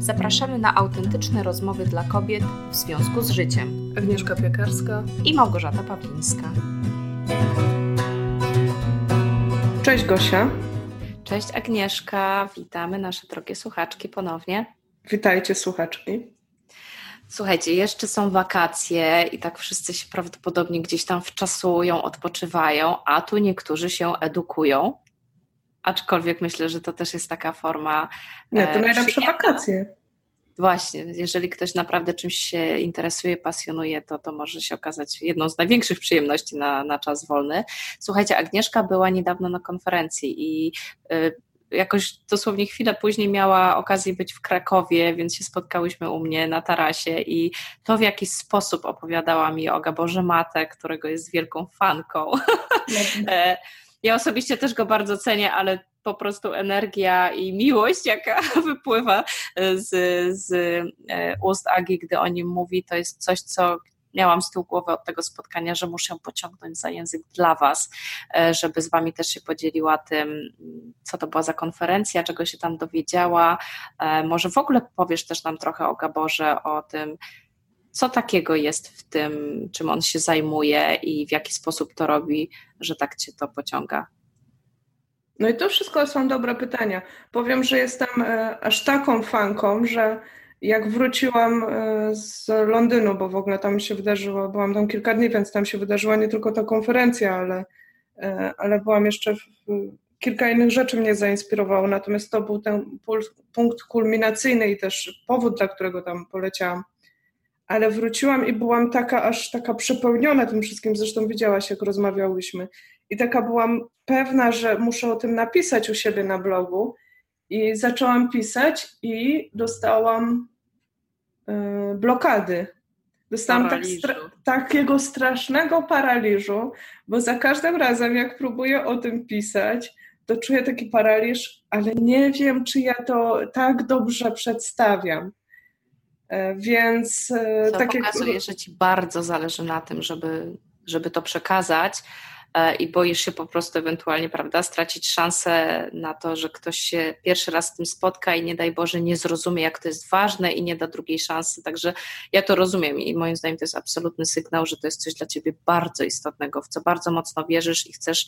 Zapraszamy na autentyczne rozmowy dla kobiet w związku z życiem. Agnieszka Piekarska i Małgorzata Pawlińska. Cześć Gosia. Cześć Agnieszka, witamy nasze drogie słuchaczki ponownie. Witajcie słuchaczki. Słuchajcie, jeszcze są wakacje i tak wszyscy się prawdopodobnie gdzieś tam wczasują, odpoczywają, a tu niektórzy się edukują. Aczkolwiek myślę, że to też jest taka forma. Nie, to e, najlepsze wakacje. Właśnie, jeżeli ktoś naprawdę czymś się interesuje, pasjonuje, to to może się okazać jedną z największych przyjemności na, na czas wolny. Słuchajcie, Agnieszka była niedawno na konferencji i y, jakoś dosłownie chwilę później miała okazję być w Krakowie, więc się spotkałyśmy u mnie na tarasie i to w jakiś sposób opowiadała mi o Gaborze Mate, którego jest wielką fanką. E, ja osobiście też go bardzo cenię, ale po prostu energia i miłość, jaka wypływa z, z e, ust Agi, gdy o nim mówi, to jest coś, co miałam z tyłu głowy od tego spotkania, że muszę pociągnąć za język dla Was, e, żeby z Wami też się podzieliła tym, co to była za konferencja, czego się tam dowiedziała. E, może w ogóle powiesz też nam trochę o Gaborze, o tym, co takiego jest w tym, czym on się zajmuje i w jaki sposób to robi, że tak Cię to pociąga. No i to wszystko są dobre pytania. Powiem, że jestem e, aż taką fanką, że jak wróciłam e, z Londynu, bo w ogóle tam się wydarzyło, byłam tam kilka dni, więc tam się wydarzyła nie tylko ta konferencja, ale, e, ale byłam jeszcze w, kilka innych rzeczy mnie zainspirowało, natomiast to był ten punkt kulminacyjny i też powód, dla którego tam poleciałam. Ale wróciłam i byłam taka aż taka przepełniona tym wszystkim, zresztą widziałaś, jak rozmawiałyśmy. I taka byłam pewna, że muszę o tym napisać u siebie na blogu. I zaczęłam pisać i dostałam y, blokady. Dostałam tak stra takiego strasznego paraliżu, bo za każdym razem, jak próbuję o tym pisać, to czuję taki paraliż, ale nie wiem, czy ja to tak dobrze przedstawiam. E, więc e, tak pokazuje, jak... że ci bardzo zależy na tym, żeby, żeby to przekazać, E, i boisz się po prostu ewentualnie, prawda, stracić szansę na to, że ktoś się pierwszy raz z tym spotka i nie daj Boże nie zrozumie, jak to jest ważne i nie da drugiej szansy. Także ja to rozumiem i moim zdaniem to jest absolutny sygnał, że to jest coś dla ciebie bardzo istotnego, w co bardzo mocno wierzysz i chcesz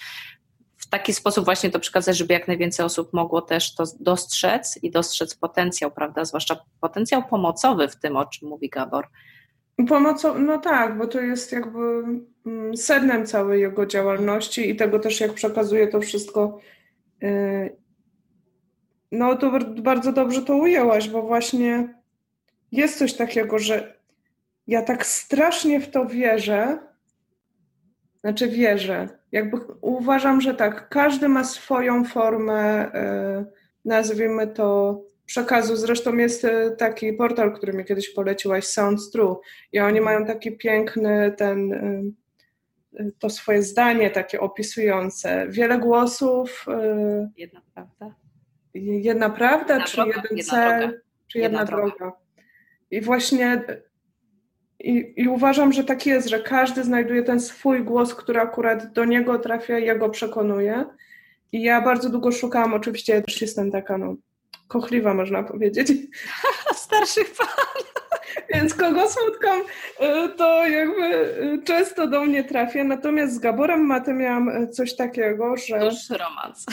taki sposób właśnie to przekazać, żeby jak najwięcej osób mogło też to dostrzec i dostrzec potencjał, prawda, zwłaszcza potencjał pomocowy w tym, o czym mówi Gabor. Pomocą, no tak, bo to jest jakby mm, sednem całej jego działalności i tego też, jak przekazuje to wszystko. Y, no to bardzo dobrze to ujęłaś, bo właśnie jest coś takiego, że ja tak strasznie w to wierzę, znaczy wierzę, jakby uważam, że tak, każdy ma swoją formę, y, nazwijmy to przekazu. Zresztą jest e, taki portal, który mi kiedyś poleciłaś, Sounds True i oni mają taki piękny ten e, e, to swoje zdanie takie opisujące. Wiele głosów. Jedna prawda. Jedna prawda, jedna czy droga, jeden cel, droga. czy jedna, jedna droga. droga. I właśnie i, I, uważam, że tak jest, że każdy znajduje ten swój głos, który akurat do niego trafia i ja go przekonuję. I ja bardzo długo szukałam, oczywiście też jestem taka, no, kochliwa, można powiedzieć. Starszych pan. Więc kogo spotkam, y, to jakby y, często do mnie trafia. Natomiast z Gaborem Matem miałam y, coś takiego, że... To już romans.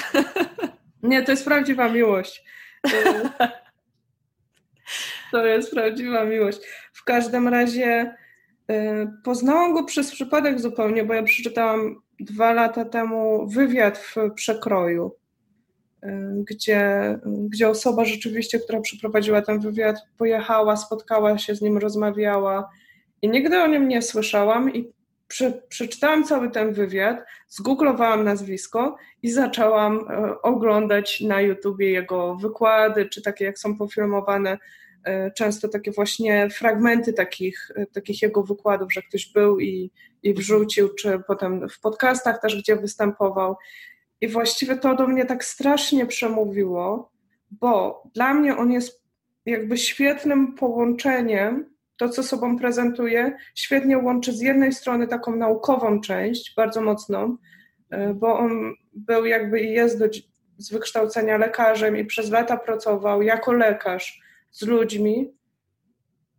Nie, to jest prawdziwa miłość. To jest prawdziwa miłość. W każdym razie poznałam go przez przypadek zupełnie, bo ja przeczytałam dwa lata temu wywiad w przekroju gdzie, gdzie osoba rzeczywiście, która przeprowadziła ten wywiad, pojechała, spotkała się z nim, rozmawiała i nigdy o nim nie słyszałam i prze, przeczytałam cały ten wywiad, zgooglowałam nazwisko i zaczęłam e, oglądać na YouTubie jego wykłady, czy takie jak są pofilmowane, często takie właśnie fragmenty takich, e, takich jego wykładów, że ktoś był i, i wrzucił, czy potem w podcastach też, gdzie występował. I właściwie to do mnie tak strasznie przemówiło, bo dla mnie on jest jakby świetnym połączeniem, to co sobą prezentuje, świetnie łączy z jednej strony taką naukową część, bardzo mocną, e, bo on był jakby i jest do, z wykształcenia lekarzem i przez lata pracował jako lekarz z ludźmi.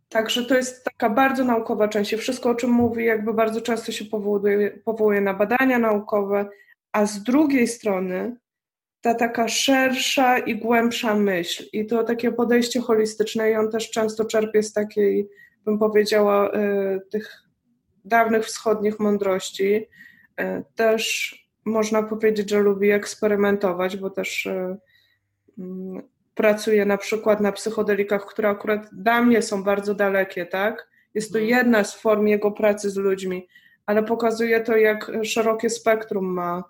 Także to jest taka bardzo naukowa część. I wszystko, o czym mówi, jakby bardzo często się powołuje, powołuje na badania naukowe, a z drugiej strony ta taka szersza i głębsza myśl i to takie podejście holistyczne i on też często czerpie z takiej, bym powiedziała, y, tych dawnych wschodnich mądrości. Y, też można powiedzieć, że lubi eksperymentować, bo też pracuje na przykład na psychodelikach, które akurat dla mnie są bardzo dalekie, tak? Jest to mhm. jedna z form jego pracy z ludźmi, ale pokazuje to, jak szerokie spektrum ma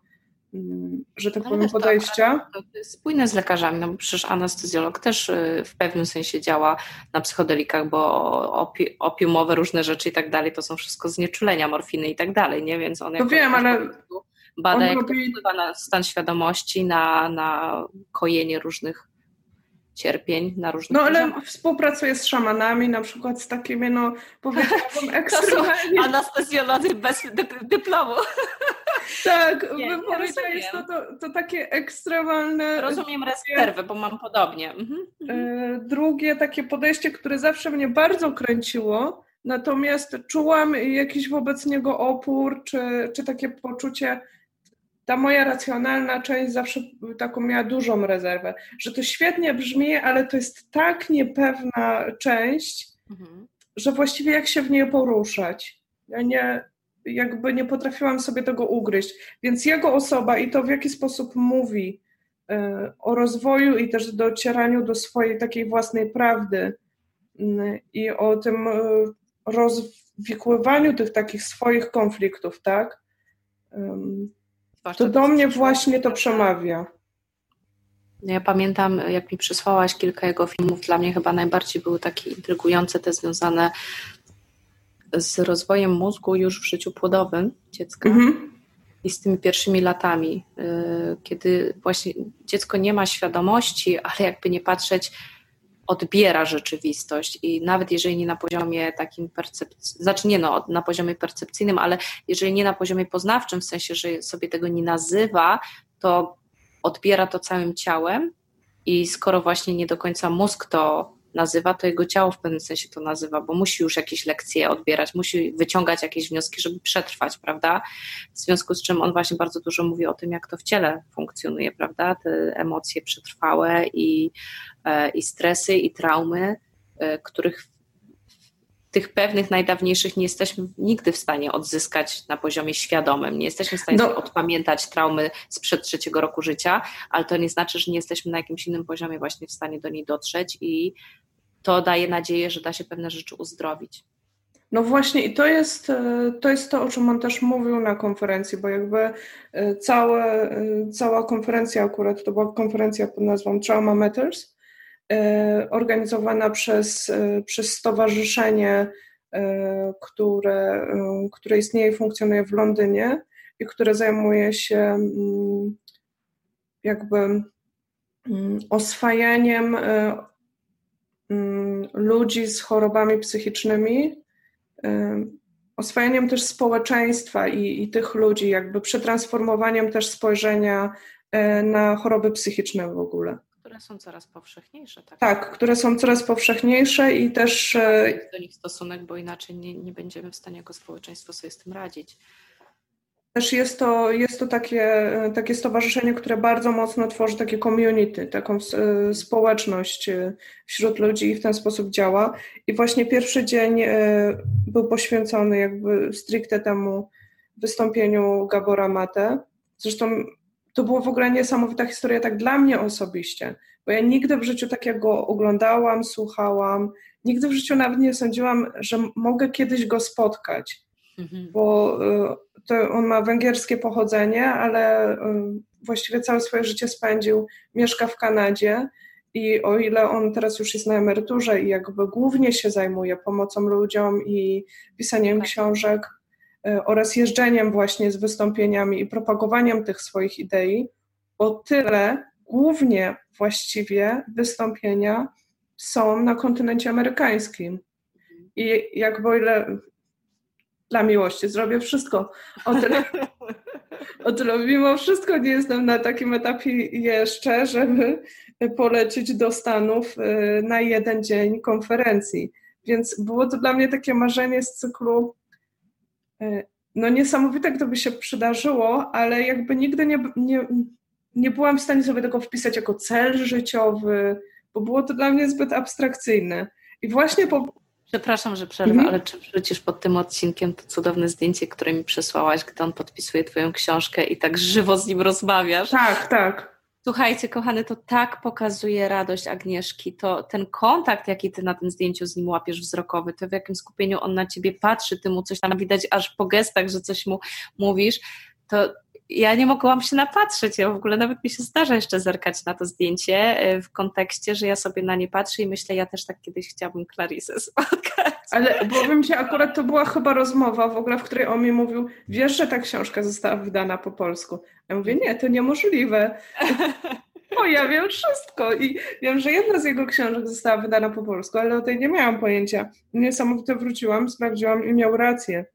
Mm, że tak powiem, podejścia. To, to jest spójne z lekarzami, no bo przecież anestezjolog też y, w pewnym sensie działa na psychodelikach, bo opi opiumowe różne rzeczy i tak dalej, to są wszystko znieczulenia, morfiny i tak dalej, nie? Więc on to wiem, ale bada, jak robi... to wpływa na stan świadomości, na, na kojenie różnych cierpień na różnych No ale poziomach. współpracuje z szamanami, na przykład z takimi, no powiedziałabym ekstremalnie... anestezjolodzy bez dyplomu. Tak, nie, bym powiedziała, jest to, to, to, takie ekstremalne... Rozumiem rezerwę, bo mam podobnie. Mhm, mhm. E, drugie takie podejście, które zawsze mnie bardzo kręciło, natomiast czułam jakiś wobec niego opór, czy, czy takie poczucie, ta moja racjonalna część zawsze taką miała dużą rezerwę, że to świetnie brzmi, ale to jest tak niepewna część, mhm. że właściwie jak się w niej poruszać. Ja nie, jakby nie potrafiłam sobie tego ugryźć. Więc jego osoba i to w jaki sposób mówi e, o rozwoju i też docieraniu do swojej takiej własnej prawdy mm, i o tym e, rozwikływaniu tych takich swoich konfliktów, tak? To do mnie właśnie to przemawia. Ja pamiętam, jak mi przysłałaś kilka jego filmów, dla mnie chyba najbardziej były takie intrygujące, te związane z rozwojem mózgu już w życiu płodowym dziecka mhm. i z tymi pierwszymi latami, y, kiedy właśnie dziecko nie ma świadomości, ale jakby nie patrzeć, odbiera rzeczywistość i nawet jeżeli nie na poziomie takim percepcyjnym, znaczy nie no, na poziomie percepcyjnym, ale jeżeli nie na poziomie poznawczym, w sensie, że sobie tego nie nazywa, to odbiera to całym ciałem i skoro właśnie nie do końca mózg to nazywa, to jego ciało w pewnym sensie to nazywa, bo musi już jakieś lekcje odbierać, musi wyciągać jakieś wnioski, żeby przetrwać, prawda? W związku z czym on właśnie bardzo dużo mówi o tym, jak to w ciele funkcjonuje, prawda? Te emocje przetrwałe i, e, i stresy, i traumy, e, których tych pewnych najdawniejszych nie jesteśmy nigdy w stanie odzyskać na poziomie świadomym. Nie jesteśmy w stanie no. odpamiętać traumy sprzed trzeciego roku życia, ale to nie znaczy, że nie jesteśmy na jakimś innym poziomie właśnie w stanie do niej dotrzeć i to daje nadzieję, że da się pewne rzeczy uzdrowić. No właśnie i to jest, e, to jest to, o czym on też mówił na konferencji, bo jakby e, całe, e, cała konferencja akurat to była konferencja pod nazwą Trauma Matters, organizowana przez, przez stowarzyszenie, które, które istnieje i funkcjonuje w Londynie i które zajmuje się mm, jakby mm, oswajaniem Mm, ludzi z chorobami psychicznymi, oswajaniem też społeczeństwa i, i tych ludzi, jakby przetransformowaniem też spojrzenia na choroby psychiczne w ogóle. Które są coraz powszechniejsze. Tak, tak które są coraz powszechniejsze i też. E, do nich stosunek, bo inaczej nie, nie będziemy w stanie jako społeczeństwo sobie z tym radzić. Też jest to, jest to takie, takie stowarzyszenie, które bardzo mocno tworzy takie community, taką e, społeczność e, wśród ludzi i w ten sposób działa. I właśnie pierwszy dzień e, był poświęcony jakby stricte temu wystąpieniu Gabora Mate. Zresztą to było w ogóle niesamowita historia tak dla mnie osobiście, bo ja nigdy w życiu takiego oglądałam, słuchałam, nigdy w życiu nawet nie sądziłam, że mogę kiedyś go spotkać, mhm. bo to on ma węgierskie pochodzenie, ale y, właściwie całe swoje życie spędził, mieszka w Kanadzie i o ile on teraz już jest na emeryturze i jakby głównie się zajmuje pomocą ludziom i pisaniem tak. książek y, oraz jeżdżeniem właśnie z wystąpieniami i propagowaniem tych swoich idei, o tyle głównie właściwie wystąpienia są na kontynencie amerykańskim. I jakby o ile dla miłości, zrobię wszystko. O tyle, o tyle mimo wszystko nie jestem na takim etapie jeszcze, żeby polecieć do Stanów y, na jeden dzień konferencji. Więc było to dla mnie takie marzenie z cyklu no niesamowite, gdyby się przydarzyło, ale jakby nigdy nie, nie, nie byłam w stanie sobie tego wpisać jako cel życiowy, bo było to dla mnie zbyt abstrakcyjne. I właśnie po. Przepraszam, że przerwę, mhm. ale czy wrzucisz pod tym odcinkiem to cudowne zdjęcie, które mi przesłałaś, gdy on podpisuje Twoją książkę i tak żywo z nim rozmawiasz? Tak, tak. Słuchajcie, kochany, to tak pokazuje radość Agnieszki. To ten kontakt, jaki ty na tym zdjęciu z nim łapiesz wzrokowy, to w jakim skupieniu on na ciebie patrzy, ty mu coś tam widać aż po gestach, że coś mu mówisz, to ja nie mogłam się napatrzeć. Ja w ogóle nawet mi się zdarza jeszcze zerkać na to zdjęcie e, w kontekście, że ja sobie na nie patrzę i myślę, ja też tak kiedyś chciałabym Clarisę spotkać. Ale powiem Ci, akurat to była chyba rozmowa w ogóle, w której on mi mówił, wiesz, że ta książka została wydana po polsku. Ja mówię, nie, to niemożliwe. O, ja wiem wszystko i wiem, że jedna z jego książek została wydana po polsku, ale o tej nie miałam pojęcia. Niesamowite wróciłam, sprawdziłam i miał rację.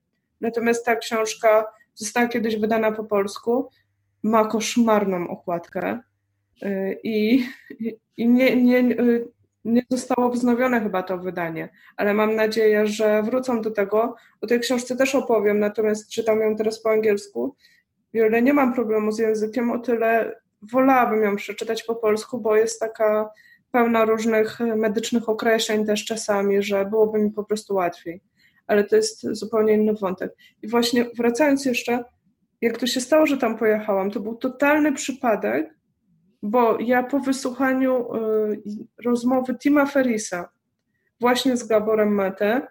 Natomiast ta książka została kiedyś wydana po polsku, ma koszmarną okładkę y, i, i nie, nie, y, nie zostało wznowione chyba to wydanie, ale mam nadzieję, że wrócą do tego. O tej książce też opowiem, natomiast czytam ją teraz po angielsku. I o ile nie mam problemu z językiem, o tyle wolałabym ją przeczytać po polsku, bo jest taka pełna różnych medycznych określeń też czasami, że byłoby mi po prostu łatwiej ale to jest zupełnie inny wątek. I właśnie wracając jeszcze, jak to się stało, że tam pojechałam, to był totalny przypadek, bo ja po wysłuchaniu y, rozmowy Tima Ferisa właśnie z Gaborem Mete,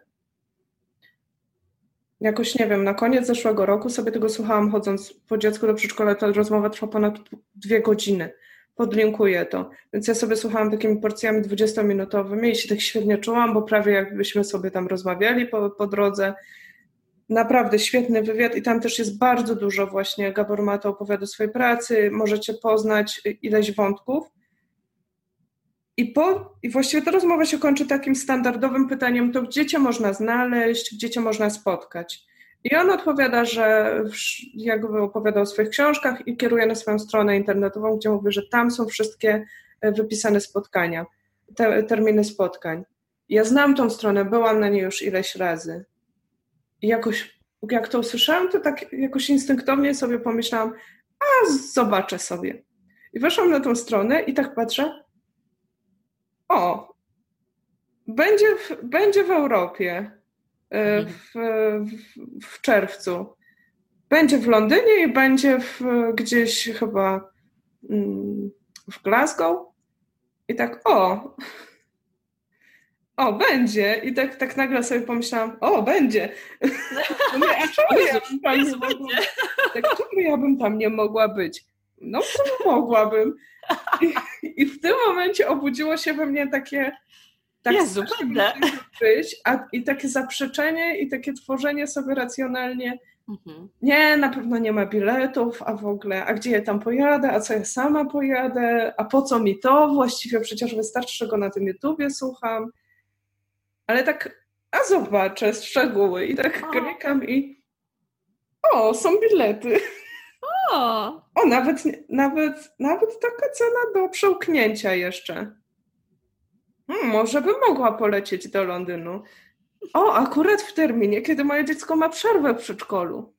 jakoś nie wiem, na koniec zeszłego roku sobie tego słuchałam chodząc po dziecku do przedszkola, ta rozmowa trwa ponad dwie godziny podlinkuję to. Więc ja sobie słuchałam takimi porcjami 20-minutowymi i się tak świetnie czułam, bo prawie jakbyśmy sobie tam rozmawiali po, po drodze. Naprawdę świetny wywiad i tam też jest bardzo dużo właśnie Gabor Mata opowiada o swojej pracy, możecie poznać ileś wątków. I, po, I właściwie ta rozmowa się kończy takim standardowym pytaniem, to gdzie cię można znaleźć, gdzie cię można spotkać. I on odpowiada, że jakby opowiada o swoich książkach i kieruje na swoją stronę internetową, gdzie mówi, że tam są wszystkie e, wypisane spotkania, te, terminy spotkań. Ja znam tą stronę, byłam na niej już ileś razy. I jakoś, jak to usłyszałam, to tak jakoś instynktownie sobie pomyślałam, a zobaczę sobie. I weszłam na tą stronę i tak patrzę, o, będzie w, będzie w Europie. E, mhm. w, w, w czerwcu. Będzie w Londynie i będzie w, gdzieś chyba mm, w Glasgow. I tak, o, o, będzie. I tak, tak nagle sobie pomyślałam, o, będzie. No, a czemu ja bym tam nie mogła, tak, czemu ja bym tam nie mogła być? No, mogłabym. I, I, w tym momencie obudziło się we mnie takie tak Jezu, być, a, i takie zaprzeczenie i takie tworzenie sobie racjonalnie mhm. nie, na pewno nie ma biletów, a w ogóle, a gdzie ja tam pojadę, a co ja sama pojadę, a po co mi to? Właściwie przecież wystarczy, że go na tym YouTubie słucham. Ale tak, a zobaczę szczegóły i tak klikam i o, są bilety. O, o nawet, nawet, nawet taka cena do przełknięcia jeszcze. Hmm, może bym mogła polecieć do Londynu. O, akurat w terminie, kiedy moje dziecko ma przerwę w przedszkolu.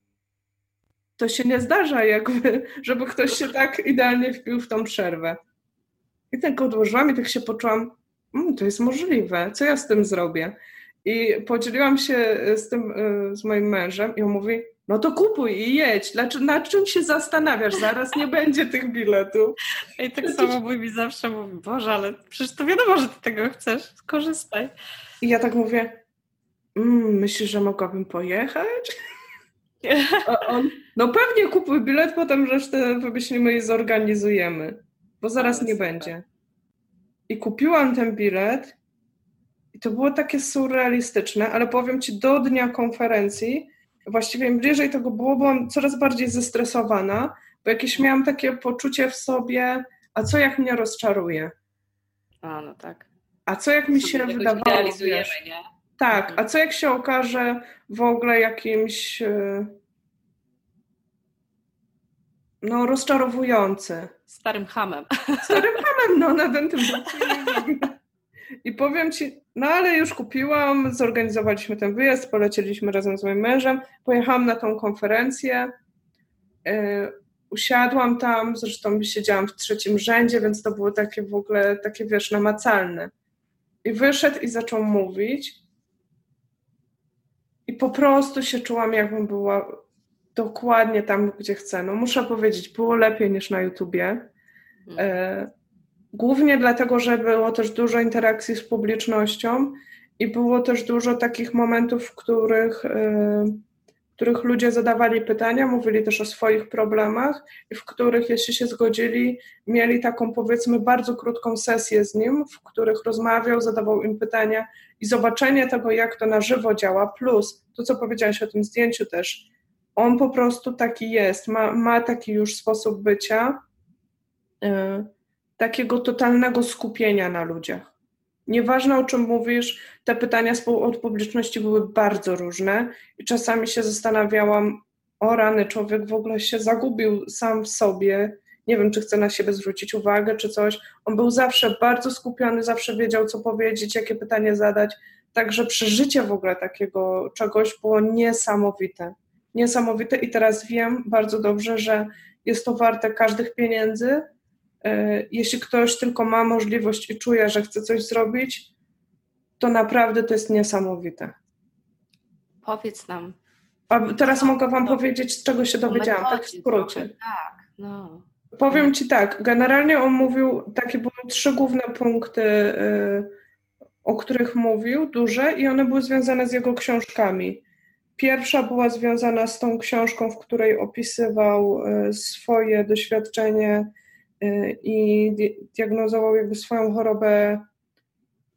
To się nie zdarza, jakby, żeby ktoś się tak idealnie wpił w tą przerwę. I tak odłożyłam i tak się poczułam, hmm, to jest możliwe, co ja z tym zrobię? I podzieliłam się z tym, y, z moim mężem i on mówi, no to kupuj i jedź. Nad czym się zastanawiasz? Zaraz nie będzie tych biletów. I tak samo mój mi zawsze mówi, Boże, ale przecież to wiadomo, że ty tego chcesz, skorzystaj. I ja tak mówię, mmm, myślisz, że mogłabym pojechać? A on, no pewnie kupuj bilet, potem resztę wymyślimy i zorganizujemy, bo zaraz nie będzie. I kupiłam ten bilet i to było takie surrealistyczne, ale powiem Ci, do dnia konferencji właściwie im bliżej tego było, byłam coraz bardziej zestresowana, bo jakieś miałam takie poczucie w sobie, a co jak mnie rozczaruje? A, no tak. A co jak mi się wydawało, wiesz, nie? Tak, a co jak się okaże w ogóle jakimś e, no rozczarowujący. Starym hamem. Starym hamem, no na ten tym I powiem Ci, no ale już kupiłam, zorganizowaliśmy ten wyjazd, polecieliśmy razem z moim mężem, pojechałam na tą konferencję, yy, usiadłam tam, zresztą siedziałam w trzecim rzędzie, więc to było takie w ogóle, takie wiesz, namacalne. I wyszedł i zaczął mówić i po prostu się czułam, jakbym była dokładnie tam, gdzie chcę. No muszę powiedzieć, było lepiej niż na YouTubie. Mhm. Głównie dlatego, że było też dużo interakcji z publicznością i było też dużo takich momentów, w których, e, w których ludzie zadawali pytania, mówili też o swoich problemach i w których, jeśli się zgodzili, mieli taką powiedzmy bardzo krótką sesję z nim, w których rozmawiał, zadawał im pytania i zobaczenie tego, jak to na żywo działa, plus to, co powiedziałeś o tym zdjęciu też, on po prostu taki jest, ma, ma taki już sposób bycia, yy, takiego totalnego skupienia na ludziach. Nieważne o czym mówisz, te pytania od publiczności były bardzo różne i czasami się zastanawiałam, o rany, człowiek w ogóle się zagubił sam w sobie, nie wiem, czy chce na siebie zwrócić uwagę, czy coś. On był zawsze bardzo skupiony, zawsze wiedział, co powiedzieć, jakie pytanie zadać. Także przeżycie w ogóle takiego czegoś było niesamowite niesamowite i teraz wiem bardzo dobrze, że jest to warte każdych pieniędzy. E, jeśli ktoś tylko ma możliwość i czuje, że chce coś zrobić, to naprawdę to jest niesamowite. Powiedz nam. A teraz no, mogę Wam no, powiedzieć, z czego się dowiedziałam, tak w skrócie. Tak, no. Powiem Ci tak, generalnie on mówił, takie były trzy główne punkty, y, o których mówił, duże i one były związane z jego książkami. Pierwsza była związana z tą książką, w której opisywał e, swoje doświadczenie e, i diagnozował jakby swoją chorobę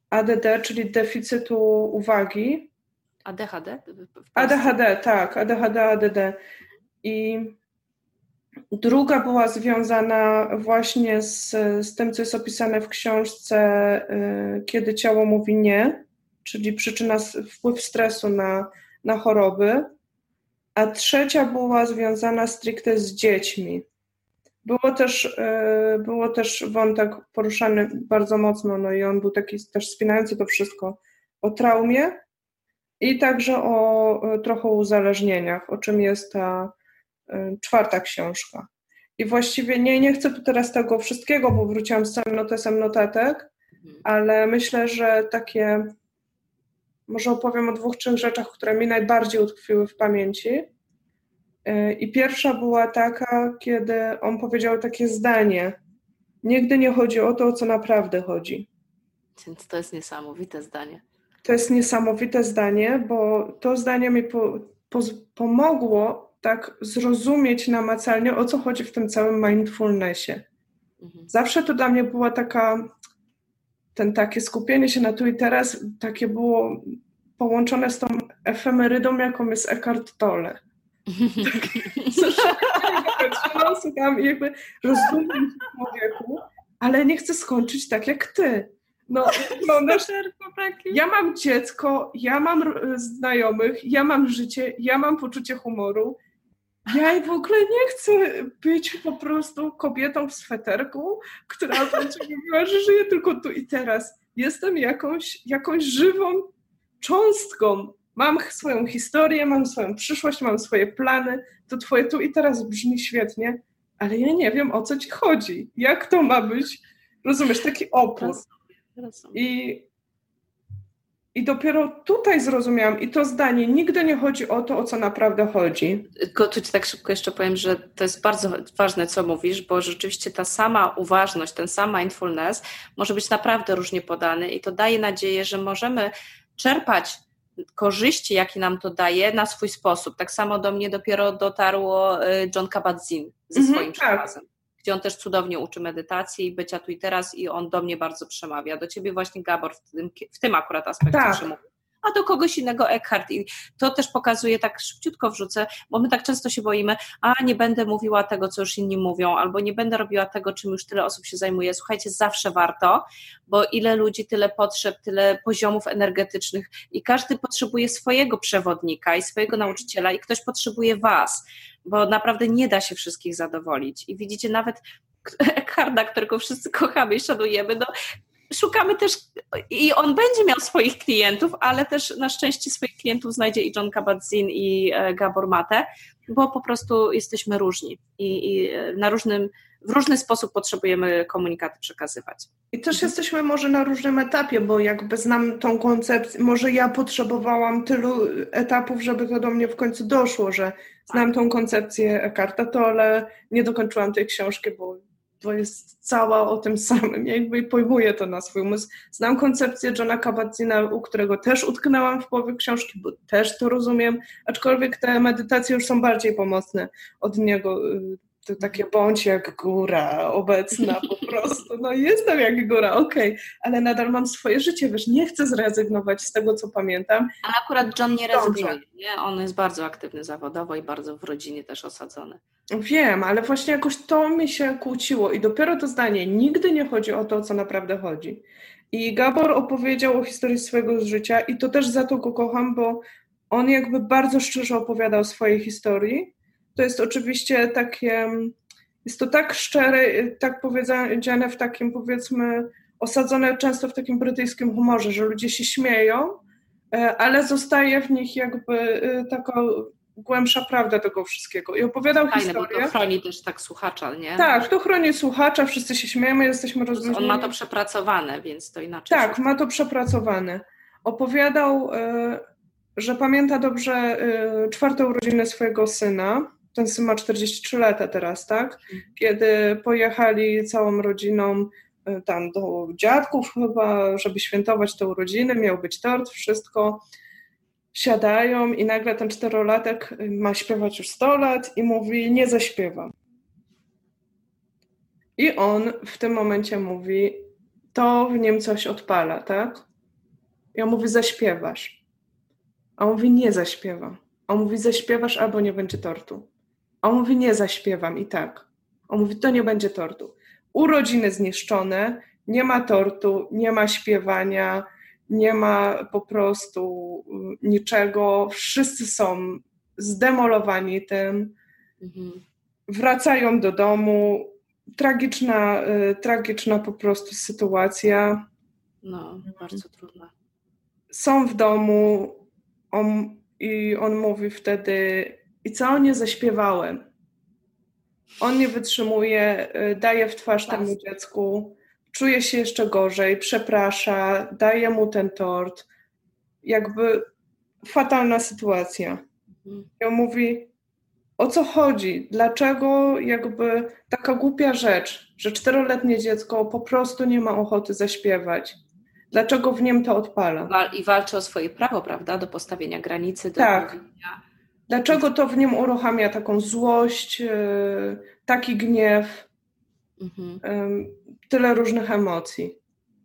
ADD, czyli deficytu uwagi. ADHD? ADHD, tak, ADHD, ADD. I druga była związana właśnie z, z tym, co jest opisane w książce e, Kiedy ciało mówi nie, czyli przyczyna, wpływ stresu na na choroby, a trzecia była związana stricte z dziećmi. Było też, e, było też wątek poruszany bardzo mocno, no i on był taki też spinający to wszystko o traumie i także o e, trochę uzależnieniach, o czym jest ta e, czwarta książka. I właściwie nie, nie chcę tu teraz tego wszystkiego, bo wróciłam z całym notesem notatek, mhm. ale myślę, że takie może opowiem o dwóch, trzech rzeczach, które mi najbardziej utkwiły w pamięci. Y, I pierwsza była taka, kiedy on powiedział takie zdanie: Nigdy nie chodzi o to, o co naprawdę chodzi. Więc to jest niesamowite zdanie. To jest niesamowite zdanie, bo to zdanie mi po, po, pomogło tak zrozumieć namacalnie, o co chodzi w tym całym mindfulnessie. Mhm. Zawsze to dla mnie była taka ten takie skupienie się na tu i teraz takie było połączone z tą efemerydą, jaką jest Eckhart Tolle. Słucham i jakby rozumiem człowieku, ale nie chcę skończyć tak jak ty. No, wyglądasz, ja mam dziecko, ja mam znajomych, ja mam życie, ja mam poczucie humoru, ja w ogóle nie chcę być po prostu kobietą w sweterku, która będzie mówiła, że żyje tylko tu i teraz. Jestem jakąś, jakąś żywą cząstką. Mam swoją historię, mam swoją przyszłość, mam swoje plany. To twoje tu i teraz brzmi świetnie, ale ja nie wiem, o co ci chodzi. Jak to ma być, rozumiesz, taki opór. I i dopiero tutaj zrozumiałam, i to zdanie, nigdy nie chodzi o to, o co naprawdę chodzi. Tylko tu ci tak szybko jeszcze powiem, że to jest bardzo ważne, co mówisz, bo rzeczywiście ta sama uważność, ten sam mindfulness może być naprawdę różnie podany i to daje nadzieję, że możemy czerpać korzyści, jakie nam to daje, na swój sposób. Tak samo do mnie dopiero dotarło y, John Kabat-Zinn ze mhm, swoim tak. przekazem gdzie on też cudownie uczy medytacji i bycia tu i teraz i on do mnie bardzo przemawia. Do ciebie właśnie Gabor w tym, w tym akurat aspekcie tak. przemówił. A do kogoś innego Eckhart. I to też pokazuje, tak szybciutko wrzucę, bo my tak często się boimy, a nie będę mówiła tego, co już inni mówią, albo nie będę robiła tego, czym już tyle osób się zajmuje. Słuchajcie, zawsze warto, bo ile ludzi, tyle potrzeb, tyle poziomów energetycznych i każdy potrzebuje swojego przewodnika i swojego nauczyciela i ktoś potrzebuje was, bo naprawdę nie da się wszystkich zadowolić. I widzicie, nawet Eckharda, którego wszyscy kochamy i szanujemy, no, szukamy też i on będzie miał swoich klientów, ale też na szczęście swoich klientów znajdzie i John Kabat-Zinn i e, Gabor Mate, bo po prostu jesteśmy różni i, i e, na różnym, w różny sposób potrzebujemy komunikaty przekazywać. I też mhm. jesteśmy może na różnym etapie, bo jakby znam tą koncepcję, może ja potrzebowałam tylu etapów, żeby to do mnie w końcu doszło, że znam tą koncepcję Eckharta Tolle, nie dokończyłam tej książki, bo to jest cała o tym samym. Ja jakby pojmuję to na swój umysł. Znam koncepcję Johna Kabat-Zina, u którego też utknęłam w połowie książki, bo też to rozumiem, aczkolwiek te medytacje już są bardziej pomocne od niego. To takie bądź jak góra obecna po prostu. No jestem jak góra, okej, okay. ale nadal mam swoje życie, wiesz, nie chcę zrezygnować z tego, co pamiętam. Ale akurat John nie rezygnuje, nie? On jest bardzo aktywny zawodowo i bardzo w rodzinie też osadzony. Wiem, ale właśnie jakoś to mi się kłóciło i dopiero to zdanie, nigdy nie chodzi o to, o co naprawdę chodzi. I Gabor opowiedział o historii swojego życia i to też za to go kocham, bo on jakby bardzo szczerze opowiadał o swojej historii. To jest oczywiście takie, jest to tak szczere, tak powiedziane w takim powiedzmy, osadzone często w takim brytyjskim humorze, że ludzie się śmieją, e, ale zostaje w nich jakby e, taka głębsza prawda tego wszystkiego. I opowiadał Fajne, historię. bo to chroni też tak słuchacza, nie? Tak, to chroni słuchacza, wszyscy się śmiejemy, jesteśmy rozluźnieni. On ma to przepracowane, więc to inaczej. Tak, ma to przepracowane. Opowiadał, y, że pamięta dobrze czwarte urodziny swojego syna. Ten syn ma 43 lata teraz, tak? Mhm. Kiedy pojechali całą rodziną y, tam do dziadków chyba, żeby świętować te urodziny, miał być tort, wszystko siadają i nagle ten czterolatek ma śpiewać już 100 lat i mówi, nie zaśpiewam. I on w tym momencie mówi, to w nim coś odpala, tak? I on mówi, zaśpiewasz. A on mówi, nie zaśpiewam. A on mówi, zaśpiewasz albo nie będzie tortu. A on mówi, nie zaśpiewam i tak. On mówi, to nie będzie tortu. Urodziny zniszczone, nie ma tortu, nie ma śpiewania, nie ma po prostu y, niczego, wszyscy są zdemolowani tym, mhm. wracają do domu, tragiczna, y, tragiczna po prostu sytuacja. No, bardzo trudna. Są w domu on, i on mówi wtedy, i co nie zaśpiewałem. On nie wytrzymuje, y, daje w twarz temu dziecku, czuje się jeszcze gorzej, przeprasza, daje mu ten tort. Jakby fatalna sytuacja. Mhm. I on mówi, o co chodzi? Dlaczego jakby taka głupia rzecz, że czteroletnie dziecko po prostu nie ma ochoty zaśpiewać? Dlaczego w nim to odpala? I walczy o swoje prawo, prawda, do postawienia granicy. Do tak. Mówienia. Dlaczego to w nim uruchamia taką złość, yy, taki gniew? Mhm. Tyle różnych emocji.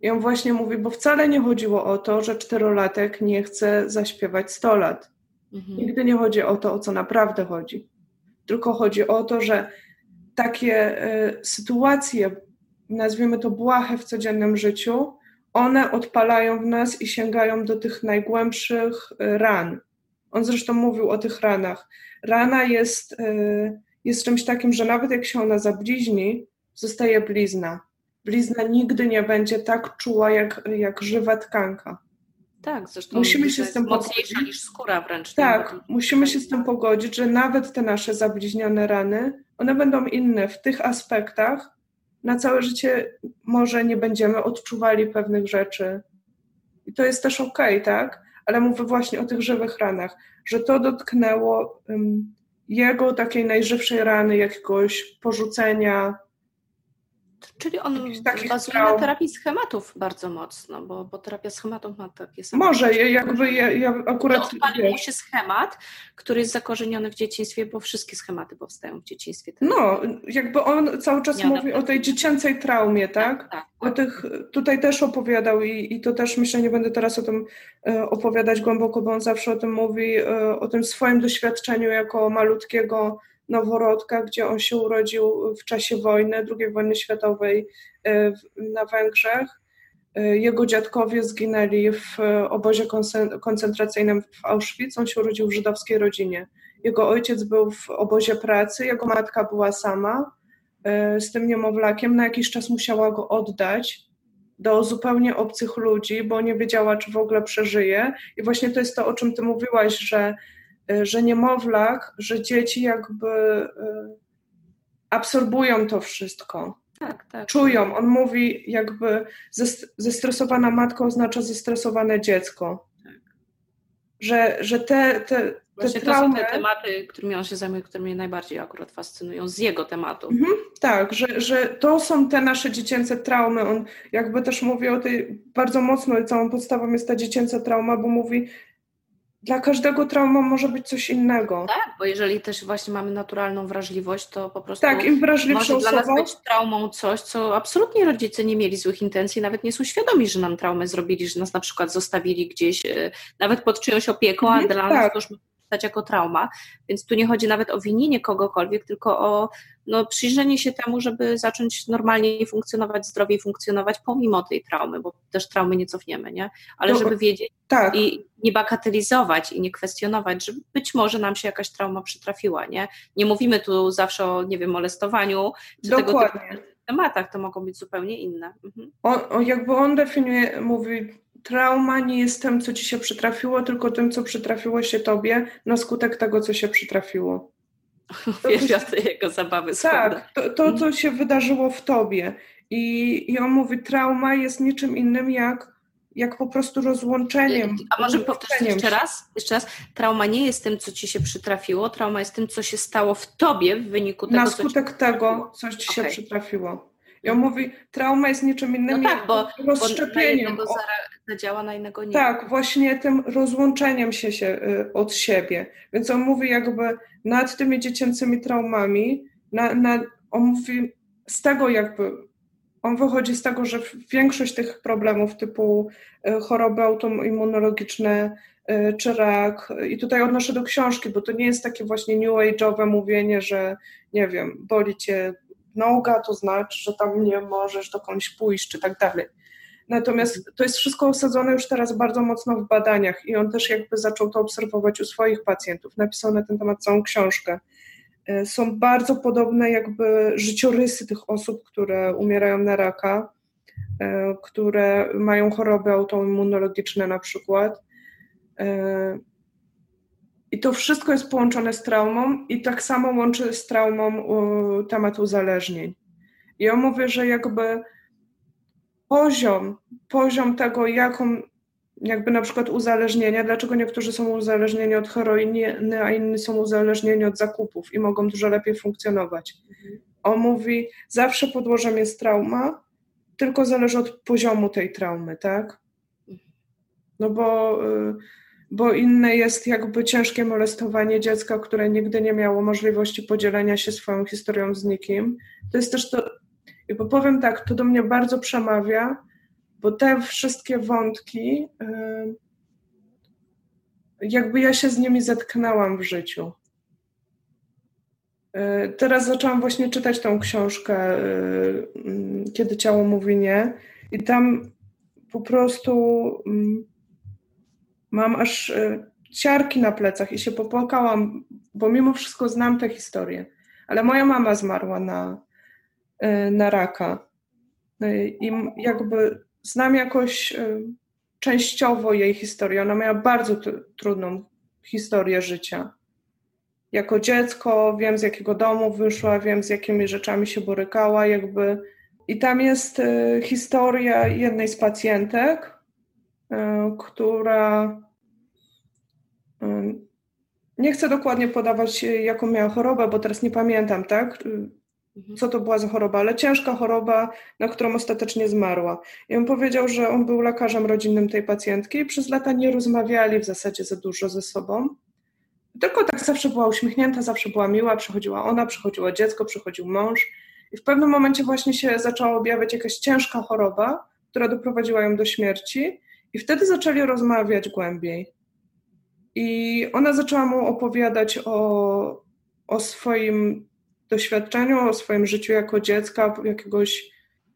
I on właśnie mówi, bo wcale nie chodziło o to, że czterolatek nie chce zaśpiewać 100 lat. Mhm. Nigdy nie chodzi o to, o co naprawdę chodzi. Tylko chodzi o to, że takie y, sytuacje, nazwijmy to błahe w codziennym życiu, one odpalają w nas i sięgają do tych najgłębszych ran. On zresztą mówił o tych ranach. Rana jest, y, jest czymś takim, że nawet jak się ona zabliźni, zostaje blizna. Blizna nigdy nie będzie tak czuła jak, jak żywa tkanka. Tak, zresztą musimy się z tym mocniejsza niż skóra wręcz. Tak, musimy się z tym pogodzić, że nawet te nasze zabliźnione rany, one będą inne w tych aspektach. Na całe życie może nie będziemy odczuwali pewnych rzeczy. I to jest też okej, okay, tak? Ale mówię właśnie o tych żywych ranach, że to dotknęło jego takiej najżywszej rany, jakiegoś porzucenia, Czyli on bazuje na terapii schematów bardzo mocno, bo, bo terapia schematów ma takie same. Może, jakby ja, ja akurat... No, mu się schemat, który jest zakorzeniony w dzieciństwie, bo wszystkie schematy powstają w dzieciństwie. No, jakby on cały czas Nie, mówi o tej dziecięcej traumie, tak? tak, tak o tak. tych, tutaj też opowiadał i, i to też myślę, nie będę teraz o tym e, opowiadać głęboko, bo on zawsze o tym mówi, e, o tym swoim doświadczeniu jako malutkiego noworodka, gdzie on się urodził w czasie wojny, II wojny światowej e, na Węgrzech. E, jego dziadkowie zginęli w obozie koncentracyjnym w Auschwitz. On się urodził w żydowskiej rodzinie. Jego ojciec był w obozie pracy, jego matka była sama e, z tym niemowlakiem. Na jakiś czas musiała go oddać do zupełnie obcych ludzi, bo nie wiedziała, czy w ogóle przeżyje. I właśnie to jest to, o czym ty mówiłaś, że że niemowlak, że dzieci jakby y, absorbują to wszystko. Tak, tak. Czują. On mówi jakby zestresowana matka oznacza zestresowane dziecko. Tak. Że, że te, te, Właśnie te traumy... to są te tematy, którymi on się zajmuje, które mnie najbardziej akurat fascynują z jego tematu. Mhm, tak, że, że to są te nasze dziecięce traumy. On jakby też mówi o tej, bardzo mocno całą podstawą jest ta dziecięca trauma, bo mówi, dla każdego trauma może być coś innego. Tak, bo jeżeli też właśnie mamy naturalną wrażliwość, to po prostu tak, im może dla nas być traumą coś, co absolutnie rodzice nie mieli złych intencji, nawet nie są świadomi, że nam traumę zrobili, że nas na przykład zostawili gdzieś, e, nawet pod czyjąś opieką, a mhm, dla tak. nas to już stać jako trauma. Więc tu nie chodzi nawet o winienie kogokolwiek, tylko o no, przyjrzenie się temu, żeby zacząć normalnie funkcjonować, zdrowiej funkcjonować pomimo tej traumy, bo też traumy nie cofniemy, nie? Ale no, żeby wiedzieć tak. i nie bagatelizować i nie kwestionować, że być może nam się jakaś trauma przytrafiła, nie? Nie mówimy tu zawsze o, nie wiem, molestowaniu, czy Dokładnie. tego typu tematach, to mogą być zupełnie inne. Mhm. On, on, jakby on definiuje, mówi, trauma nie jest tym, co ci się przytrafiło, tylko tym, co przytrafiło się tobie na skutek tego, co się przytrafiło. Uwielbiam jego zabawy Tak, to, to, co się wydarzyło w tobie. I, I on mówi, trauma jest niczym innym jak jak po prostu rozłączeniem. A może powtórzyć jeszcze raz? Jeszcze raz. Trauma nie jest tym, co ci się przytrafiło, trauma jest tym, co się stało w tobie w wyniku tego, Na skutek co tego, coś ci okay. się przytrafiło. I on mówi, trauma jest niczym innym no tak, bo, rozszczepieniem. Bo zadziała, na innego nie. Tak, właśnie tym rozłączeniem się, się y, od siebie. Więc on mówi jakby nad tymi dziecięcymi traumami, na, na, on mówi z tego jakby, on wychodzi z tego, że większość tych problemów typu y, choroby autoimmunologiczne, y, czy rak, i tutaj odnoszę do książki, bo to nie jest takie właśnie new age'owe mówienie, że nie wiem, boli cię noga, to znaczy, że tam nie możesz dokądś pójść, czy tak dalej. Natomiast to jest wszystko osadzone już teraz bardzo mocno w badaniach i on też jakby zaczął to obserwować u swoich pacjentów. Napisał na ten temat całą książkę. E, są bardzo podobne jakby życiorysy tych osób, które umierają na raka, e, które mają choroby autoimmunologiczne na przykład. I to wszystko jest połączone z traumą i tak samo łączy z traumą temat uzależnień. I ja mówię, że jakby poziom, poziom tego, jaką jakby na przykład uzależnienia, dlaczego niektórzy są uzależnieni od heroiny, a inni są uzależnieni od zakupów i mogą dużo lepiej funkcjonować. Mhm. On mówi, zawsze podłożem jest trauma, tylko zależy od poziomu tej traumy, tak? No bo, y, bo inne jest jakby ciężkie molestowanie dziecka, które nigdy nie miało możliwości podzielenia się swoją historią z nikim. To jest też to, i powiem tak, to do mnie bardzo przemawia, bo te wszystkie wątki, jakby ja się z nimi zetknęłam w życiu. Y, teraz zaczęłam właśnie czytać tą książkę, y, kiedy ciało mówi nie, i tam po prostu mm, mam aż y, ciarki na plecach i się popłakałam, bo mimo wszystko znam tę historię. Ale moja mama zmarła na, Y, na raka. Y, I jakby znam jakoś y, częściowo jej historię. Ona miała bardzo trudną historię życia. Jako dziecko wiem, z jakiego domu wyszła, wiem, z jakimi rzeczami się borykała, jakby. I tam jest historia jednej z pacjentek, która nie chcę dokładnie podawać, jaką miała chorobę, bo teraz nie pamiętam, tak? mhm. co to była za choroba, ale ciężka choroba, na którą ostatecznie zmarła. I on powiedział, że on był lekarzem rodzinnym tej pacjentki i przez lata nie rozmawiali w zasadzie za dużo ze sobą. Tylko tak zawsze była uśmiechnięta, zawsze była miła, przychodziła ona, przychodziło dziecko, przychodził mąż. I w pewnym momencie właśnie się zaczęła objawiać jakaś ciężka choroba, która doprowadziła ją do śmierci, i wtedy zaczęli rozmawiać głębiej. I ona zaczęła mu opowiadać o, o swoim doświadczeniu, o swoim życiu jako dziecka, jakiegoś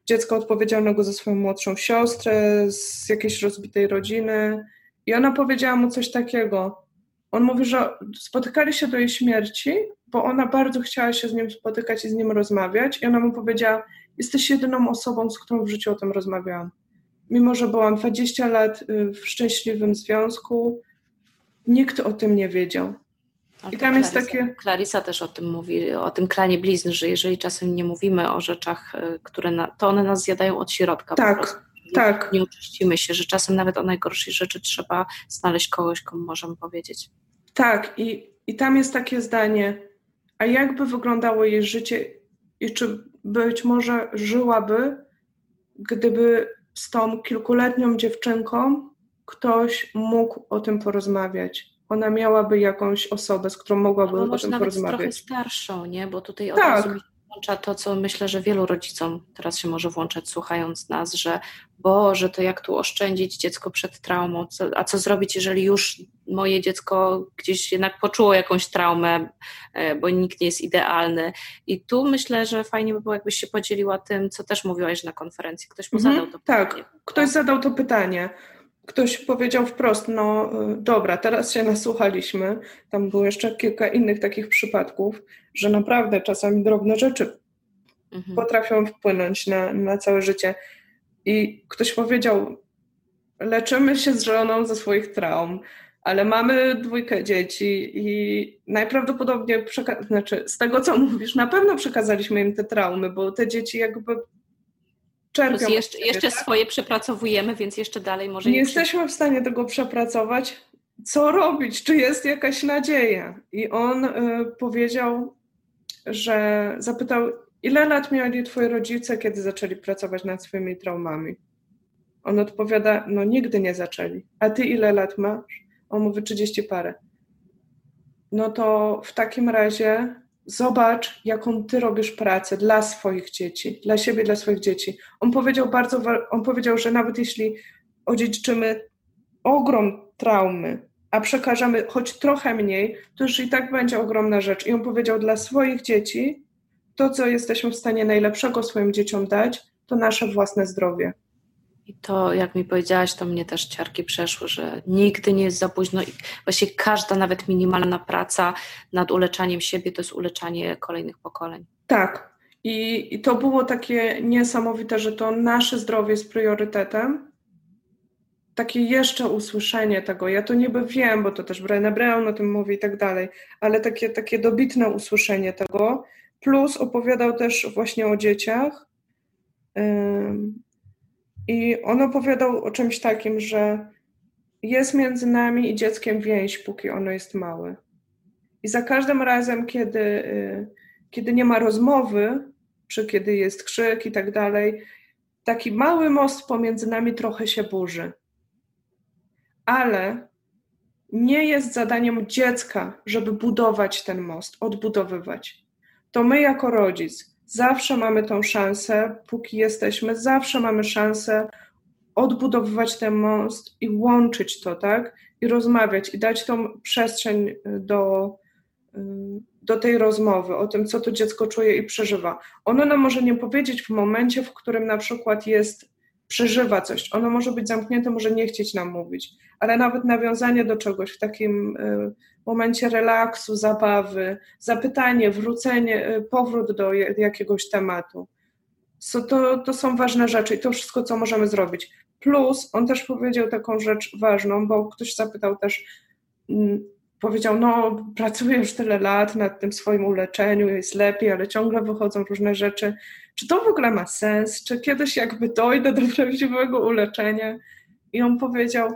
dziecka odpowiedzialnego za swoją młodszą siostrę, z jakiejś rozbitej rodziny. I ona powiedziała mu coś takiego. On mówi, że spotykali się do jej śmierci, bo ona bardzo chciała się z nim spotykać i z nim rozmawiać. I ona mu powiedziała: Jesteś jedyną osobą, z którą w życiu o tym rozmawiałam. Mimo, że byłam 20 lat y, w szczęśliwym związku, nikt o tym nie wiedział. I tam jest takie. Clarissa też o tym mówi, o tym klanie blizn, że jeżeli czasem nie mówimy o rzeczach, y, które na, to one nas zjadają od środka. Tak, tak. Nie oczyścimy się, że czasem nawet o najgorszej rzeczy trzeba znaleźć kogoś, komu możemy powiedzieć. Tak, i, i tam jest takie zdanie, a jakby wyglądało jej życie i czy być może żyłaby, gdyby z tą kilkuletnią dziewczynką ktoś mógł o tym porozmawiać. Ona miałaby jakąś osobę, z którą mogłaby o tym nawet porozmawiać. trochę starszą, nie? Bo tutaj od tak. razu mi włącza to, co myślę, że wielu rodzicom teraz się może włączać słuchając nas, że Boże, to jak tu oszczędzić dziecko przed traumą, a co zrobić, jeżeli już moje dziecko gdzieś jednak poczuło jakąś traumę, e, bo nikt nie jest idealny. I tu myślę, że fajnie by było, jakbyś się podzieliła tym, co też mówiłaś na konferencji. Ktoś mu mhm, zadał to tak, pytanie. Tak, ktoś zadał to pytanie. Ktoś powiedział wprost, no y, dobra, teraz się nasłuchaliśmy. Tam było jeszcze kilka innych takich przypadków, że naprawdę czasami drobne rzeczy mhm. potrafią wpłynąć na, na całe życie. I ktoś powiedział, leczymy się z żoną ze swoich traum, ale mamy dwójkę dzieci i najprawdopodobniej, znaczy z tego co mówisz, na pewno przekazaliśmy im te traumy, bo te dzieci jakby czerpią. Plus jeszcze, jeszcze tak? swoje przepracowujemy, więc jeszcze dalej może nie. Jesteśmy w stanie tego przepracować. Co robić? Czy jest jakaś nadzieja? I on y, powiedział, że zapytał, ile lat mieli twoi rodzice, kiedy zaczęli pracować nad swoimi traumami? On odpowiada, no nigdy nie zaczęli. A ty ile lat masz? On mówi 30 parę. No to w takim razie zobacz, jaką ty robisz pracę dla swoich dzieci, dla siebie, dla swoich dzieci. On powiedział bardzo, on powiedział, że nawet jeśli odziedziczymy ogrom traumy, a przekażemy choć trochę mniej, to już i tak będzie ogromna rzecz. I on powiedział, dla swoich dzieci to, co jesteśmy w stanie najlepszego swoim dzieciom dać, to nasze własne zdrowie. I to, jak mi powiedziałaś, to mnie też ciarki przeszły, że nigdy nie jest za późno i właśnie każda, nawet minimalna praca nad uleczaniem siebie to jest uleczanie kolejnych pokoleń. Tak. I, I to było takie niesamowite, że to nasze zdrowie jest priorytetem. Takie jeszcze usłyszenie tego. Ja to niby wiem, bo to też Brené Brown o tym mówi i tak dalej, ale takie, takie dobitne usłyszenie tego. Plus opowiadał też właśnie o dzieciach. I on opowiadał o czymś takim, że jest między nami i dzieckiem więź, póki ono jest małe. I za każdym razem, kiedy, y, kiedy nie ma rozmowy, czy kiedy jest krzyk i tak dalej, taki mały most pomiędzy nami trochę się burzy. Ale nie jest zadaniem dziecka, żeby budować ten most, odbudowywać. To my jako rodzic Zawsze mamy tą szansę, póki jesteśmy, zawsze mamy szansę odbudowywać ten most i łączyć to, tak? I rozmawiać, i dać tą przestrzeń y, do, y, do tej rozmowy o tym, co to dziecko czuje i przeżywa. Ono nam może nie powiedzieć w momencie, w którym na przykład jest, przeżywa coś. Ono może być zamknięte, może nie chcieć nam mówić, ale nawet nawiązanie do czegoś w takim y, momencie relaksu, zabawy, zapytanie, wrócenie, y, powrót do jakiegoś tematu. So to, to są ważne rzeczy i to wszystko, co możemy zrobić. Plus, on też powiedział taką rzecz ważną, bo ktoś zapytał też, mm, powiedział, no pracuję już tyle lat nad tym swoim uleczeniu, jest lepiej, ale ciągle wychodzą różne rzeczy. Czy to w ogóle ma sens? Czy kiedyś jakby dojdę do prawdziwego uleczenia? I on powiedział,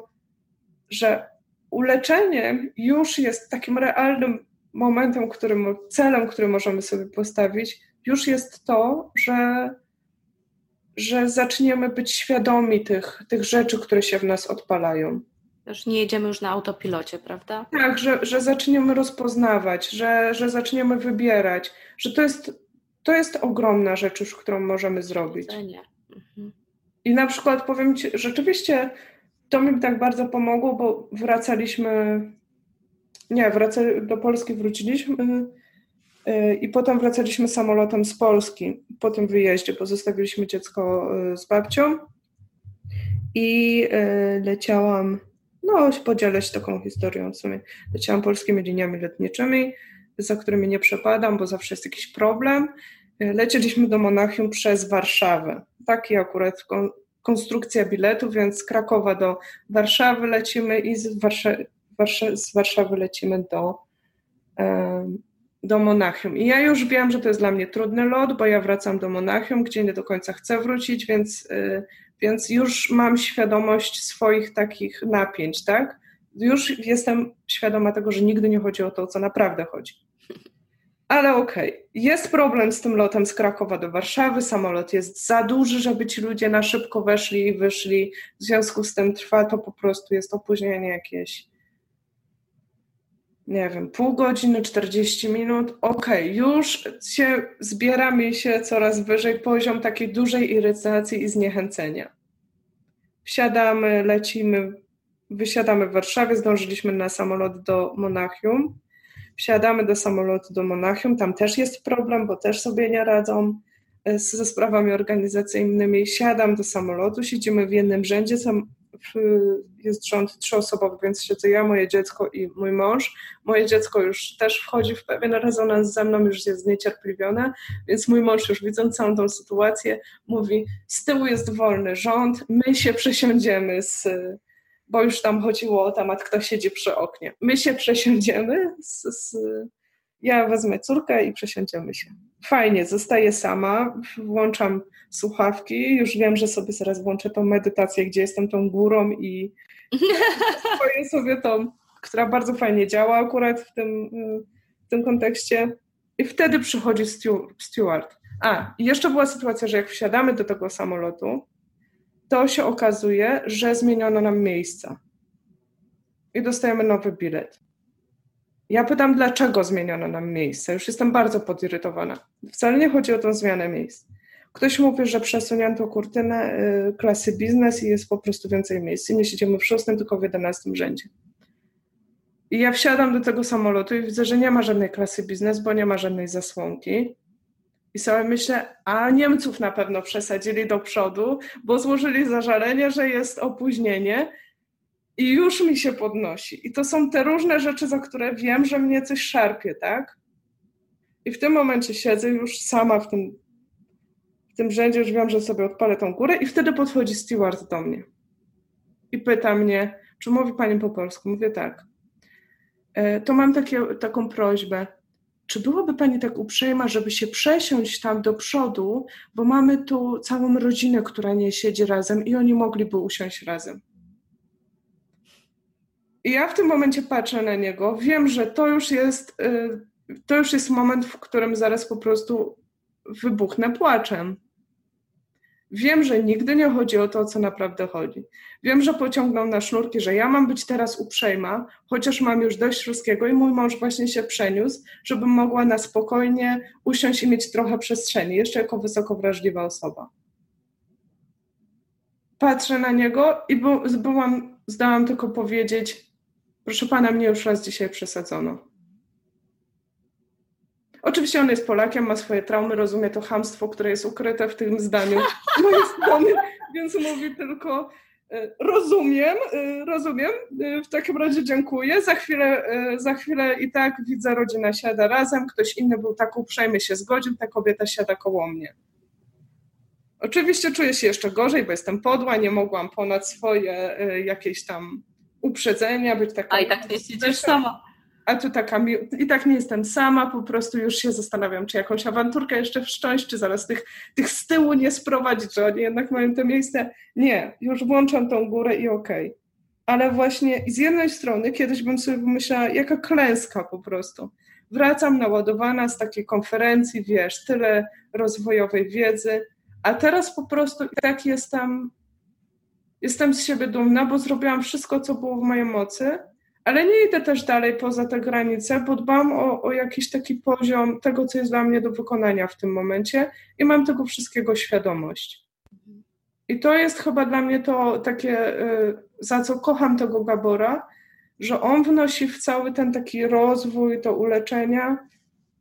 że uleczenie już jest takim realnym momentem, którym, celem, który możemy sobie postawić, już jest to, że, że zaczniemy być świadomi tych, tych rzeczy, które się w nas odpalają. Już nie jedziemy już na autopilocie, prawda? Tak, że, że zaczniemy rozpoznawać, że, że zaczniemy wybierać, że to jest, to jest ogromna rzecz już, którą możemy zrobić. Mhm. I na przykład powiem Ci, rzeczywiście to mi tak bardzo pomogło, bo wracaliśmy, nie, wraca, do Polski wróciliśmy yy, i potem wracaliśmy samolotem z Polski po tym wyjeździe, bo zostawiliśmy dziecko yy, z babcią i yy, leciałam no, podzielę się taką historią w sumie. Leciałam polskimi liniami lotniczymi, za którymi nie przepadam, bo zawsze jest jakiś problem. Lecieliśmy do Monachium przez Warszawę. Taki akurat konstrukcja biletu, więc z Krakowa do Warszawy lecimy i z, Warszawy, z Warszawy lecimy do, do Monachium. I ja już wiem, że to jest dla mnie trudny lot, bo ja wracam do Monachium, gdzie nie do końca chcę wrócić, więc y, więc już mam świadomość swoich takich napięć, tak? Już jestem świadoma tego, że nigdy nie chodzi o to, o co naprawdę chodzi. Ale okej, okay. jest problem z tym lotem z Krakowa do Warszawy. Samolot jest za duży, żeby ci ludzie na szybko weszli i wyszli. W związku z tym trwa to po prostu, jest opóźnienie jakieś, nie wiem, pół godziny, 40 minut. Okej, okay. już się zbiera mi się coraz wyżej poziom takiej dużej irytacji i zniechęcenia. Wsiadamy, lecimy, wysiadamy w Warszawie, zdążyliśmy na samolot do Monachium. Wsiadamy do samolotu do Monachium, tam też jest problem, bo też sobie nie radzą e, ze sprawami organizacyjnymi. Siadam do samolotu, siedzimy w jednym rzędzie, sam, jest rząd trzyosobowy, więc siedzę ja, moje dziecko i mój mąż. Moje dziecko już też wchodzi w pewien rezonans ze mną, już jest zniecierpliwione, więc mój mąż już widząc całą tą sytuację mówi, z tyłu jest wolny rząd, my się przesiądziemy z bo już tam chodziło o temat, kto siedzi przy oknie. My się przesiądziemy, z, z, ja wezmę córkę i przesiądziemy się. Fajnie, zostaję sama, włączam słuchawki, już wiem, że sobie zaraz włączę tą medytację, gdzie jestem tą górą i swoję sobie tą, która bardzo fajnie działa akurat w tym, w tym kontekście. I wtedy przychodzi steward. A, i jeszcze była sytuacja, że jak wsiadamy do tego samolotu, to się okazuje, że zmieniono nam miejsca i dostajemy nowy bilet. Ja pytam, dlaczego zmieniono nam miejsce. Już jestem bardzo podirytowana. Wcale nie chodzi o tą zmianę miejsc. Ktoś mówi, że przesunięto kurtynę y, klasy biznes i jest po prostu więcej miejsc. I nie siedzimy w szóstym, tylko w jedenastym rzędzie. I ja wsiadam do tego samolotu i widzę, że nie ma żadnej klasy biznes, bo nie ma żadnej zasłonki. I sobie myślę, a Niemców na pewno przesadzili do przodu, bo złożyli zażalenie, że jest opóźnienie i już mi się podnosi. I to są te różne rzeczy, za które wiem, że mnie coś szarpie, tak? I w tym momencie siedzę już sama w tym, w tym rzędzie, już wiem, że sobie odpalę tą górę i wtedy podchodzi steward do mnie i pyta mnie, czy mówi pani po polsku? Mówię tak. E, to mam takie, taką prośbę czy byłaby Pani tak uprzejma, żeby się przesiąść tam do przodu, bo mamy tu całą rodzinę, która nie siedzi razem i oni mogliby usiąść razem. I ja w tym momencie patrzę na niego, wiem, że to już jest, y, to już jest moment, w którym zaraz po prostu wybuchnę płaczem. Wiem, że nigdy nie chodzi o to, o co naprawdę chodzi. Wiem, że pociągną na sznurki, że ja mam być teraz uprzejma, chociaż mam już dość wszystkiego i mój mąż właśnie się przeniósł, żebym mogła na spokojnie usiąść i mieć trochę przestrzeni, jeszcze jako wysoko wrażliwa osoba. Patrzę na niego i byłam, zdałam tylko powiedzieć, proszę pana, mnie już raz dzisiaj przesadzono. Oczywiście on jest Polakiem, ma swoje traumy, rozumie to hamstwo, które jest ukryte w tym zdaniu mojej strony, więc mówi tylko e, rozumiem, e, rozumiem, e, w takim razie dziękuję. Za chwilę, za chwilę i tak widzę, rodzina siada razem, ktoś inny był tak uprzejmy, się zgodził, ta kobieta siada koło mnie. Oczywiście czuję się jeszcze gorzej, bo jestem podła, nie mogłam ponad swoje jakieś tam uprzedzenia być taką... A i tak nie siedzisz sama a tu taka i tak nie jestem sama, po prostu już się zastanawiam, czy jakąś awanturkę jeszcze wszcząć, czy zaraz tych, tych z tyłu nie sprowadzić, że oni jednak mają to miejsce. Nie, już włączam tą górę i okej. Okay. Ale właśnie z jednej strony kiedyś bym sobie pomyślała, jaka klęska po prostu. wracam naładowana z takiej konferencji, wiesz, tyle rozwojowej wiedzy, a teraz po prostu i tak jestem, jestem z siebie dumna, bo zrobiłam wszystko, co było w mojej mocy, ale nie idę też dalej poza te granice, bo dbam o, o jakiś taki poziom tego, co jest dla mnie do wykonania w tym momencie i mam tego wszystkiego świadomość. I to jest chyba dla mnie to takie, y, za co kocham tego Gabora, że on wnosi w cały ten taki rozwój, to uleczenia,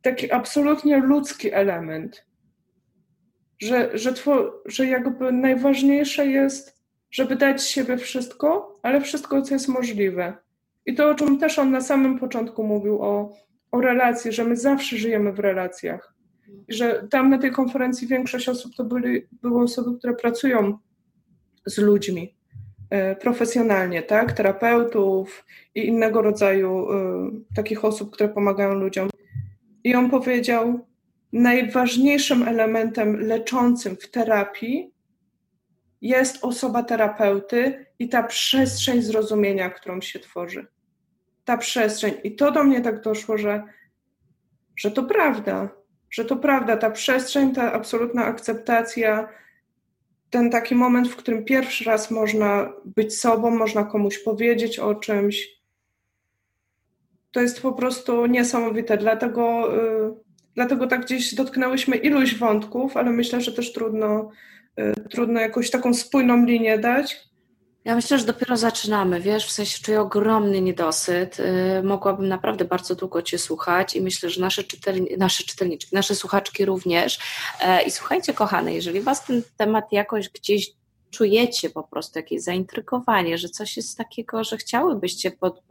taki absolutnie ludzki element. Że, że, two, że jakby najważniejsze jest, żeby dać siebie wszystko, ale wszystko, co jest możliwe. I to, o czym też on na samym początku mówił, o, o relacji, że my zawsze żyjemy w relacjach. I że tam na tej konferencji większość osób to byli, były osoby, które pracują z ludźmi e, profesjonalnie, tak? Terapeutów i innego rodzaju e, takich osób, które pomagają ludziom. I on powiedział, najważniejszym elementem leczącym w terapii jest osoba terapeuty i ta przestrzeń zrozumienia, którą się tworzy. Ta przestrzeń. I to do mnie tak doszło, że, że to prawda, że to prawda, ta przestrzeń, ta absolutna akceptacja, ten taki moment, w którym pierwszy raz można być sobą, można komuś powiedzieć o czymś. To jest po prostu niesamowite. Dlatego, yy, dlatego tak gdzieś dotknęłyśmy iluś wątków, ale myślę, że też trudno, trudno jakąś taką spójną linię dać. Ja myślę, że dopiero zaczynamy, wiesz, w sensie czuję ogromny niedosyt. Yy, mogłabym naprawdę bardzo długo Cię słuchać i myślę, że nasze, czytelni nasze czytelniczki, nasze słuchaczki również. Yy, I słuchajcie, kochane, jeżeli Was ten temat jakoś gdzieś czujecie po prostu jakieś zaintrygowanie, że coś jest takiego, że chciałybyście pod,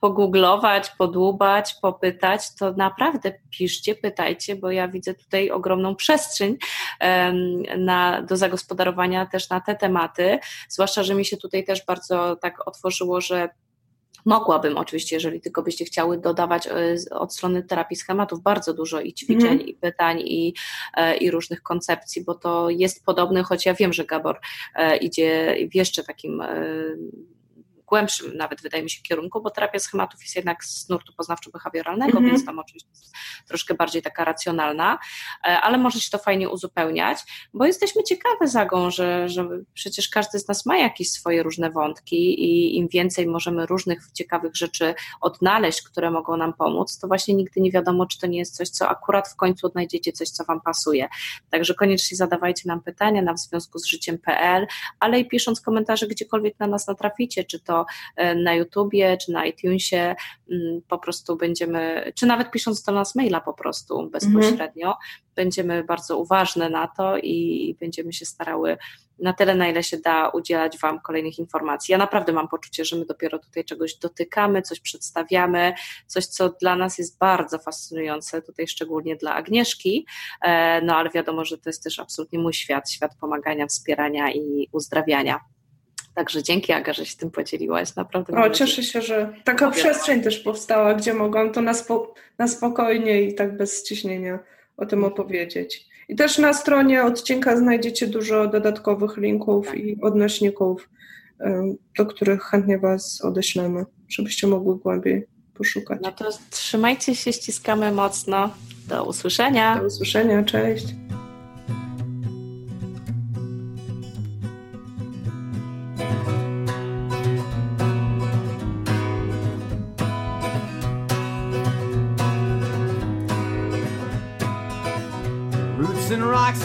pogooglować, podłubać, popytać, to naprawdę piszcie, pytajcie, bo ja widzę tutaj ogromną przestrzeń um, na, do zagospodarowania też na te tematy, zwłaszcza, że mi się tutaj też bardzo tak otworzyło, że Mogłabym oczywiście, jeżeli tylko byście chciały dodawać e, od strony terapii schematów bardzo dużo i ćwiczeń, mm. i pytań, i, e, i różnych koncepcji, bo to jest podobne, choć ja wiem, że Gabor e, idzie w jeszcze takim głębszym nawet wydaje mi się kierunku, bo terapia schematów jest jednak z nurtu poznawczo-behawioralnego, mm -hmm. więc tam oczywiście jest troszkę bardziej taka racjonalna, e, ale może się to fajnie uzupełniać, bo jesteśmy ciekawe Zagą, że, że przecież każdy z nas ma jakieś swoje różne wątki i im więcej możemy różnych ciekawych rzeczy odnaleźć, które mogą nam pomóc, to właśnie nigdy nie wiadomo, czy to nie jest coś, co akurat w końcu odnajdziecie coś, co Wam pasuje. Także koniecznie zadawajcie nam pytania na w związku z życiem.pl, ale i pisząc komentarze gdziekolwiek na nas natraficie, czy to E, na YouTubie czy na iTunesie mm, po prostu będziemy, czy nawet pisząc do nas maila po prostu bezpośrednio, mhm. będziemy bardzo uważne na to i będziemy się starały na tyle, na ile się da udzielać Wam kolejnych informacji. Ja naprawdę mam poczucie, że my dopiero tutaj czegoś dotykamy, coś przedstawiamy, coś, co dla nas jest bardzo fascynujące, tutaj szczególnie dla Agnieszki, e, no ale wiadomo, że to jest też absolutnie mój świat, świat pomagania, wspierania i uzdrawiania. Także dzięki Aga, że się tym podzieliłaś. Naprawdę. O, cieszę się, że taka przestrzeń też powstała, gdzie mogłam to na, spo, na spokojnie i tak bez ściśnienia o tym opowiedzieć. I też na stronie odcinka znajdziecie dużo dodatkowych linków tak. i odnośników, do których chętnie Was odeślemy, żebyście mogły głębiej poszukać. No to trzymajcie się, ściskamy mocno. Do usłyszenia. Do usłyszenia, cześć.